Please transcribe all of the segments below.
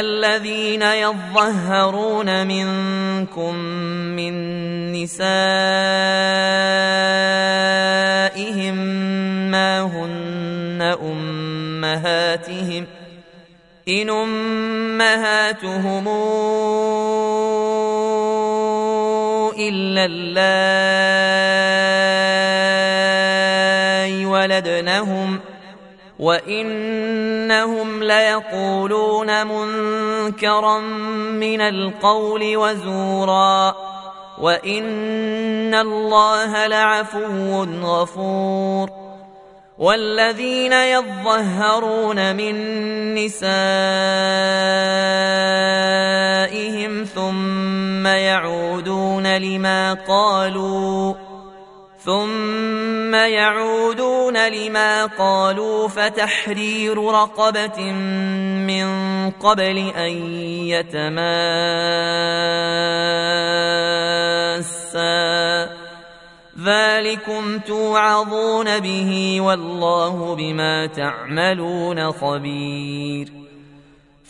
الذين يظهرون منكم من نسائهم ما هن أمهاتهم إن أمهاتهم إلا اللائي ولدنهم وانهم ليقولون منكرا من القول وزورا وان الله لعفو غفور والذين يظهرون من نسائهم ثم يعودون لما قالوا ثم يعودون لما قالوا فتحرير رقبة من قبل أن يتماسا. ذلكم توعظون به والله بما تعملون خبير.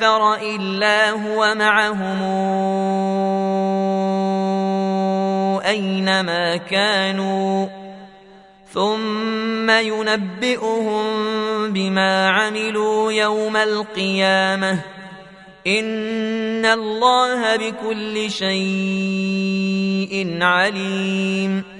أكثر الا هو معهم اينما كانوا ثم ينبئهم بما عملوا يوم القيامه ان الله بكل شيء عليم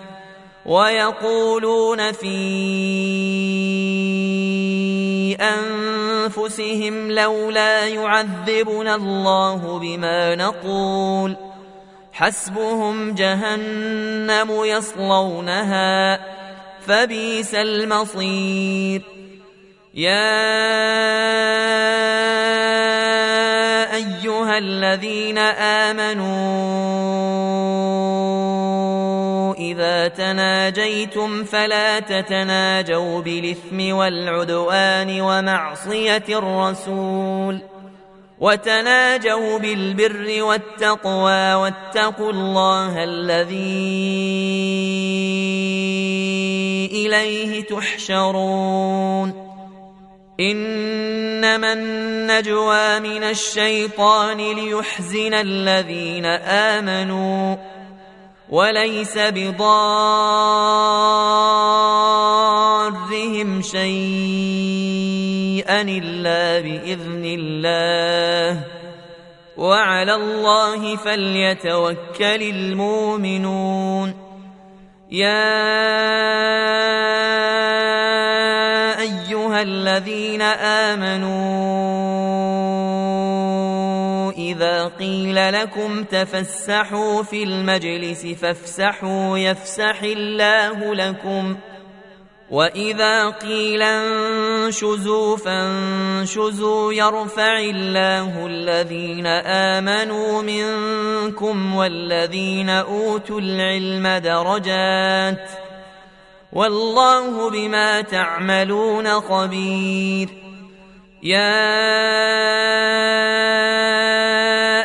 ويقولون في أنفسهم لولا يعذبنا الله بما نقول حسبهم جهنم يصلونها فبئس المصير يا أيها الذين آمنوا تناجيتم فلا تتناجوا بالإثم والعدوان ومعصية الرسول. وتناجوا بالبر والتقوى واتقوا الله الذي إليه تحشرون. إنما النجوى من الشيطان ليحزن الذين آمنوا. وليس بضارهم شيئا إلا بإذن الله. وعلى الله فليتوكل المؤمنون. يا أيها الذين آمنوا لكم تفسحوا في المجلس فافسحوا يفسح الله لكم. وإذا قيل انشزوا فانشزوا يرفع الله الذين آمنوا منكم والذين أوتوا العلم درجات ۖ. والله بما تعملون خبير. يا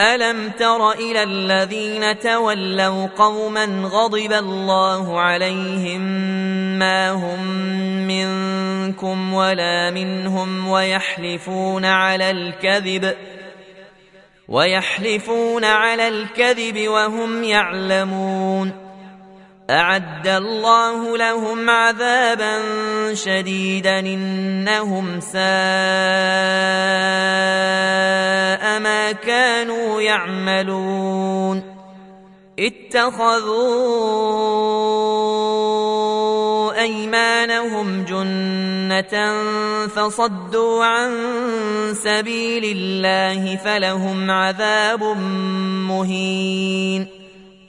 ألم تر إلى الذين تولوا قوما غضب الله عليهم ما هم منكم ولا منهم ويحلفون على الكذب ويحلفون على الكذب وهم يعلمون أعد الله لهم عذابا شديدا إنهم ساء ما كانوا يعملون. اتخذوا أيمانهم جنة فصدوا عن سبيل الله فلهم عذاب مهين.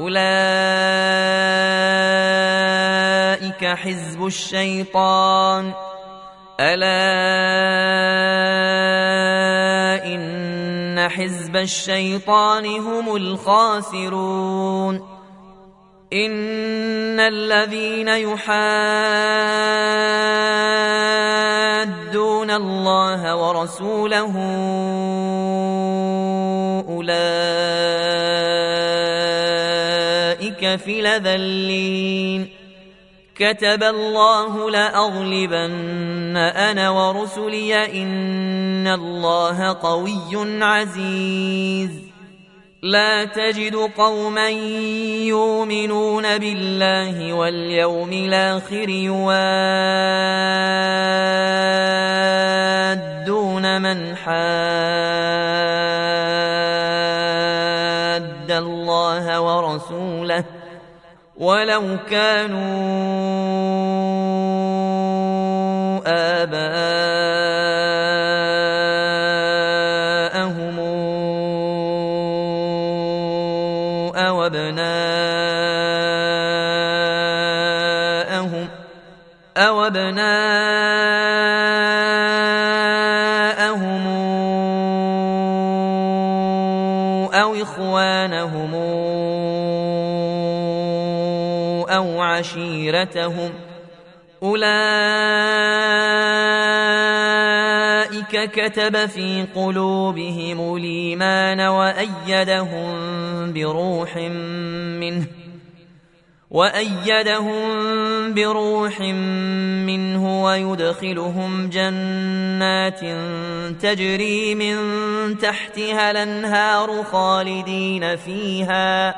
أولئك حزب الشيطان. ألا إن حزب الشيطان هم الخاسرون. إن الذين يحادون الله ورسوله أولئك في لذلين كتب الله لأغلبن أنا ورسلي إن الله قوي عزيز. لا تجد قوما يؤمنون بالله واليوم الآخر يواد من حاد. الله ورسوله ولو كانوا آباءهم أو أبناءهم أو أبناءهم عشيرتهم أولئك كتب في قلوبهم الإيمان وأيدهم بروح منه. وأيدهم بروح منه ويدخلهم جنات تجري من تحتها الأنهار خالدين فيها.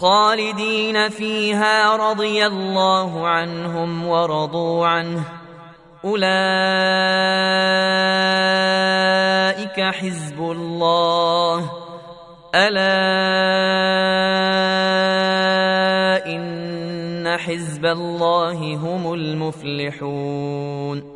خالدين فيها رضي الله عنهم ورضوا عنه. أولئك حزب الله. ألا إن حزب الله هم المفلحون.